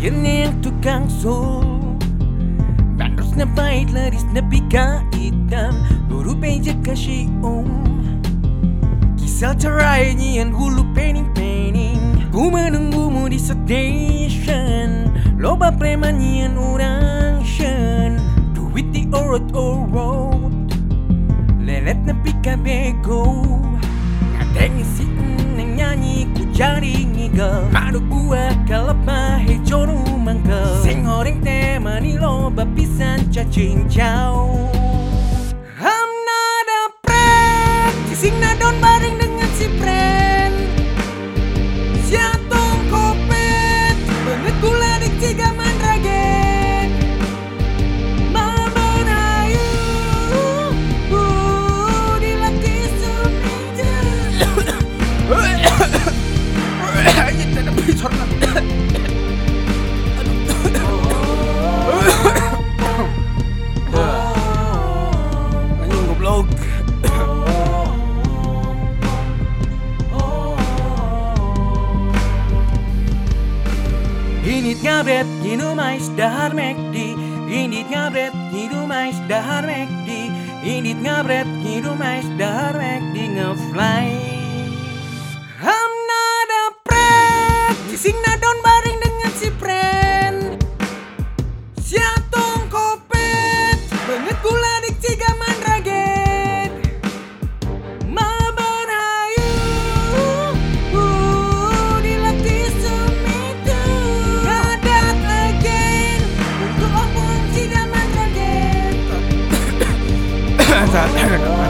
Kena yang tukang na bait laris na pika-itam Buru peja kasi om. Kisah cerai niyan hulu pening-pening Ku menunggumu di station Loba preman niyan orang shen Duit di orot-orot Lelet na pika-bego pisan cacing jauh I'm not a friend Sing na Init ngabret, gino mais dahar mekdi. Init ngabret, gino mais dahar mekdi. Init ngabret, gino mais dahar mekdi. Ngefly さ、なん。か